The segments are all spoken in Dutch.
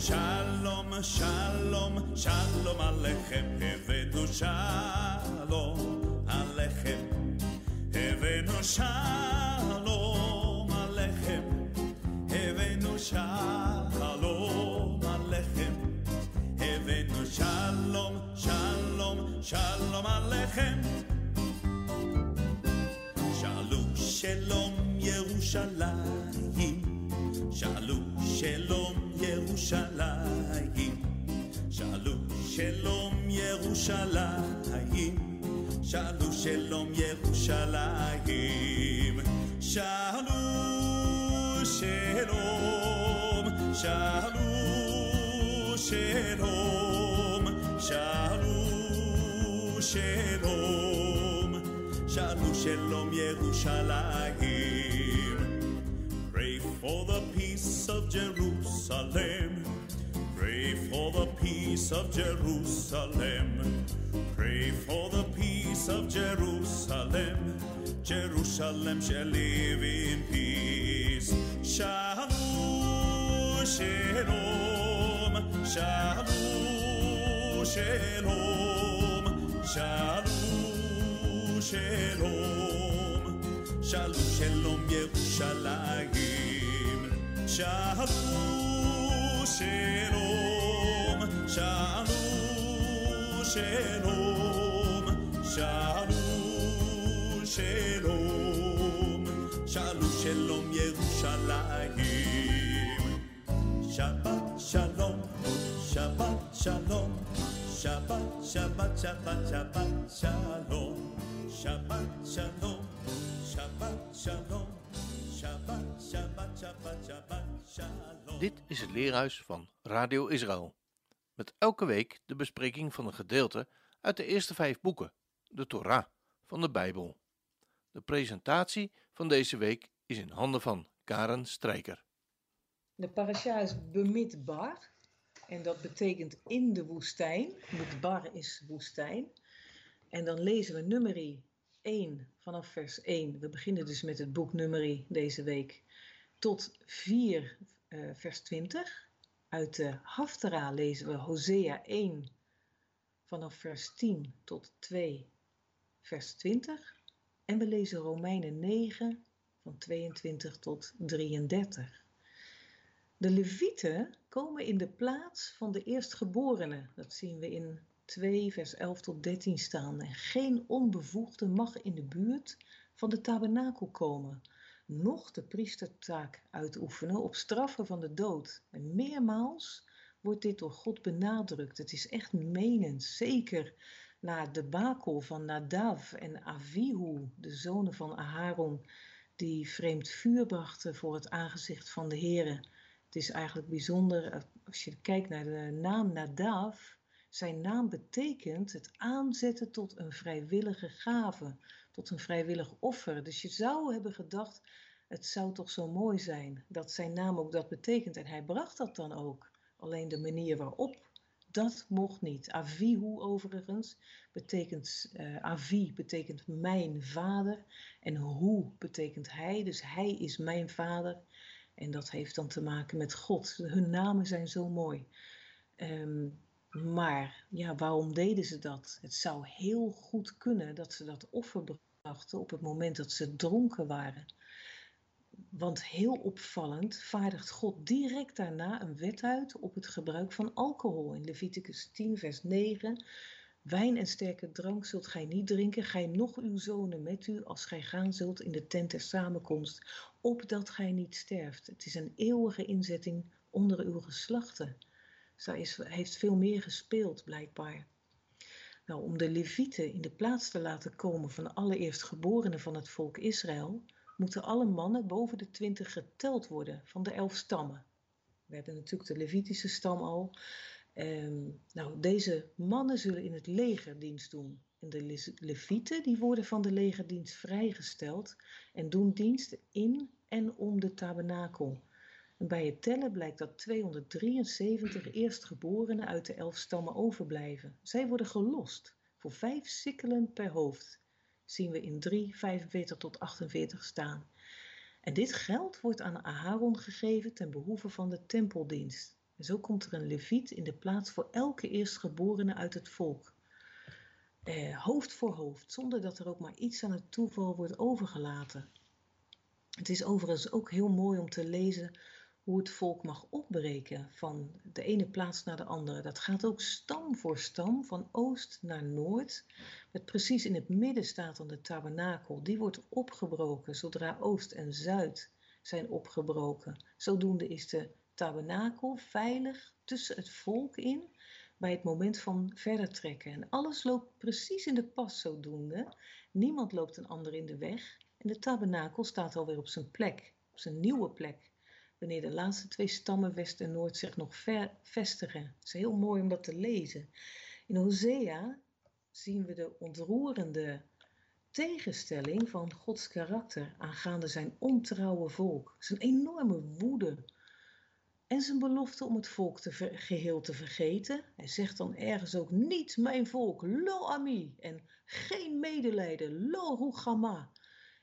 הבאנו שלום, שלום, שלום עליכם, הבאנו שלום עליכם, הבאנו שלום עליכם, הבאנו שלום עליכם, הבאנו שלום, שלום, שלום עליכם. שאלו שלום ירושלים, שאלו שלום ירושלים, שאלו שלום ירושלים, שאלו שלום ירושלים, שאלו שלום, שאלו שלום, שאלו שלום, שאלו שלום ירושלים. For the peace of Jerusalem. Pray for the peace of Jerusalem. Pray for the peace of Jerusalem. Jerusalem shall live in peace. Shalom, shalom, shalom, shalom, shalom, shalom. Shalom, shalom, Yerushalayim. Shalom, shalom, shalom, shalom, shalom, shalom, shalom, shalom, Yerushalayim. Shabbat shalom, Shabbat shalom, Shabbat, Shabbat, Shabbat, Shabbat shalom, Shabbat shalom, Shabbat shalom, Shalom. Dit is het leerhuis van Radio Israël. Met elke week de bespreking van een gedeelte uit de eerste vijf boeken, de Torah van de Bijbel. De presentatie van deze week is in handen van Karen Strijker. De parasha is Bemidbar. En dat betekent in de woestijn. Midbar is woestijn. En dan lezen we nummerie 1 vanaf vers 1. We beginnen dus met het boek nummerie deze week. Tot 4 eh, vers 20. Uit de Haftara lezen we Hosea 1 vanaf vers 10 tot 2 vers 20. En we lezen Romeinen 9 van 22 tot 33. De Levieten komen in de plaats van de eerstgeborenen. Dat zien we in 2 vers 11 tot 13 staan. En geen onbevoegde mag in de buurt van de tabernakel komen, noch de priestertaak uitoefenen op straffen van de dood. En meermaals wordt dit door God benadrukt. Het is echt menend, zeker na de bakel van Nadav en Avihu, de zonen van Aharon, die vreemd vuur brachten voor het aangezicht van de Here. Het is eigenlijk bijzonder, als je kijkt naar de naam Nadav, zijn naam betekent het aanzetten tot een vrijwillige gave, tot een vrijwillig offer. Dus je zou hebben gedacht, het zou toch zo mooi zijn dat zijn naam ook dat betekent. En hij bracht dat dan ook. Alleen de manier waarop, dat mocht niet. Avihu overigens betekent, uh, Avi betekent mijn vader en Hu betekent hij, dus hij is mijn vader. En dat heeft dan te maken met God. Hun namen zijn zo mooi. Um, maar ja, waarom deden ze dat? Het zou heel goed kunnen dat ze dat offer brachten op het moment dat ze dronken waren. want heel opvallend vaardigt God direct daarna een wet uit op het gebruik van alcohol. In Leviticus 10, vers 9. Wijn en sterke drank zult gij niet drinken, gij nog uw zonen met u, als gij gaan zult in de tent der samenkomst, opdat gij niet sterft. Het is een eeuwige inzetting onder uw geslachten. Zij is, heeft veel meer gespeeld, blijkbaar. Nou, om de Levieten in de plaats te laten komen van allereerst geborenen van het volk Israël, moeten alle mannen boven de twintig geteld worden van de elf stammen. We hebben natuurlijk de Levitische stam al. Ehm, nou, deze mannen zullen in het legerdienst doen. En de Levieten die worden van de legerdienst vrijgesteld en doen dienst in en om de tabernakel. Bij het tellen blijkt dat 273 eerstgeborenen uit de elf stammen overblijven. Zij worden gelost voor vijf sikkelen per hoofd zien we in 3, 45 tot 48 staan. En dit geld wordt aan Aharon gegeven ten behoeve van de tempeldienst. En zo komt er een leviet in de plaats voor elke eerstgeborene uit het volk. Eh, hoofd voor hoofd, zonder dat er ook maar iets aan het toeval wordt overgelaten. Het is overigens ook heel mooi om te lezen hoe het volk mag opbreken van de ene plaats naar de andere. Dat gaat ook stam voor stam, van oost naar noord. Met precies in het midden staat dan de tabernakel. Die wordt opgebroken zodra oost en zuid zijn opgebroken. Zodoende is de tabernakel veilig tussen het volk in bij het moment van verder trekken. En alles loopt precies in de pas zodoende. Niemand loopt een ander in de weg. En de tabernakel staat alweer op zijn plek, op zijn nieuwe plek wanneer de laatste twee stammen West en Noord zich nog vestigen. Het is heel mooi om dat te lezen. In Hosea zien we de ontroerende tegenstelling van Gods karakter aangaande zijn ontrouwe volk. Zijn enorme woede en zijn belofte om het volk geheel te vergeten. Hij zegt dan ergens ook niet mijn volk, lo ami, en geen medelijden, lo rugama.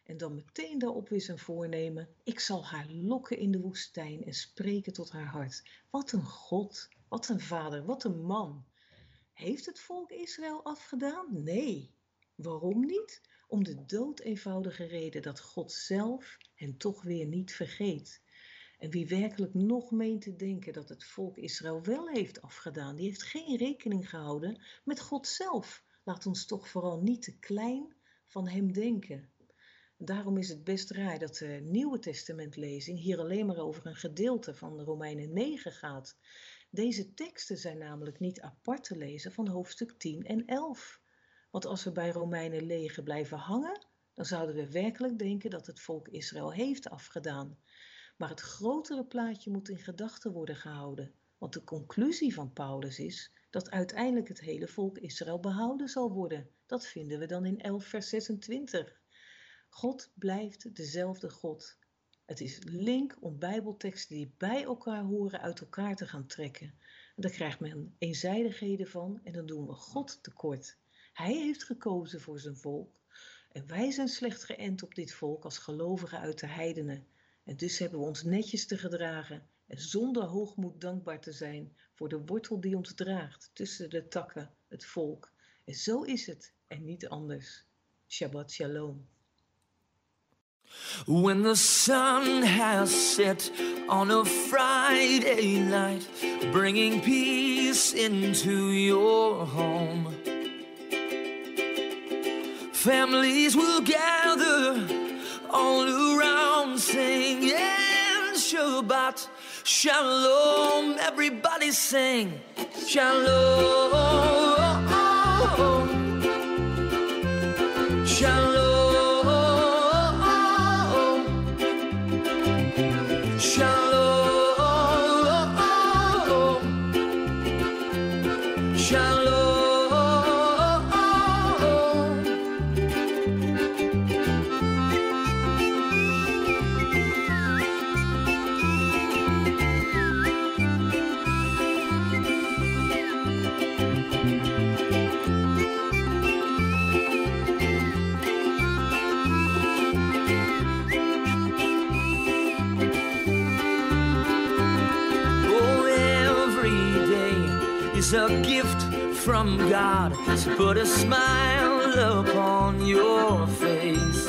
En dan meteen daarop weer zijn voornemen. Ik zal haar lokken in de woestijn en spreken tot haar hart. Wat een God, wat een vader, wat een man. Heeft het volk Israël afgedaan? Nee. Waarom niet? Om de dood eenvoudige reden dat God zelf hen toch weer niet vergeet. En wie werkelijk nog meent te denken dat het volk Israël wel heeft afgedaan, die heeft geen rekening gehouden met God zelf. Laat ons toch vooral niet te klein van hem denken. Daarom is het best raar dat de Nieuwe Testamentlezing hier alleen maar over een gedeelte van de Romeinen 9 gaat. Deze teksten zijn namelijk niet apart te lezen van hoofdstuk 10 en 11. Want als we bij Romeinen 9 blijven hangen, dan zouden we werkelijk denken dat het volk Israël heeft afgedaan. Maar het grotere plaatje moet in gedachten worden gehouden. Want de conclusie van Paulus is dat uiteindelijk het hele volk Israël behouden zal worden. Dat vinden we dan in 11 vers 26. God blijft dezelfde God. Het is link om bijbelteksten die bij elkaar horen uit elkaar te gaan trekken. En daar krijgt men eenzijdigheden van en dan doen we God tekort. Hij heeft gekozen voor zijn volk en wij zijn slecht geënt op dit volk als gelovigen uit de heidenen. En dus hebben we ons netjes te gedragen en zonder hoogmoed dankbaar te zijn voor de wortel die ons draagt tussen de takken, het volk. En zo is het en niet anders. Shabbat shalom. When the sun has set on a Friday night, bringing peace into your home, families will gather all around singing Shabbat Shalom. Everybody sing Shalom. Is a gift from God to put a smile upon your face.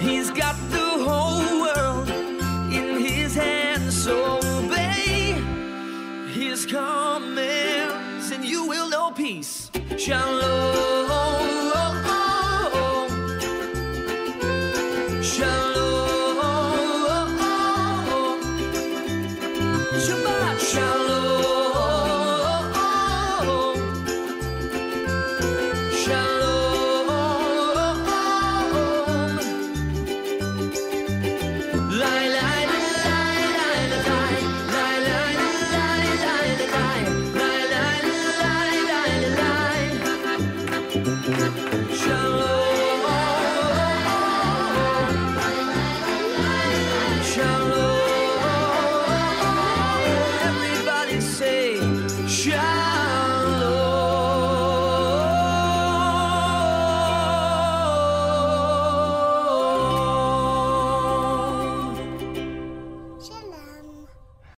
He's got the whole world in his hands. So obey his commands, and you will know peace. Shalom.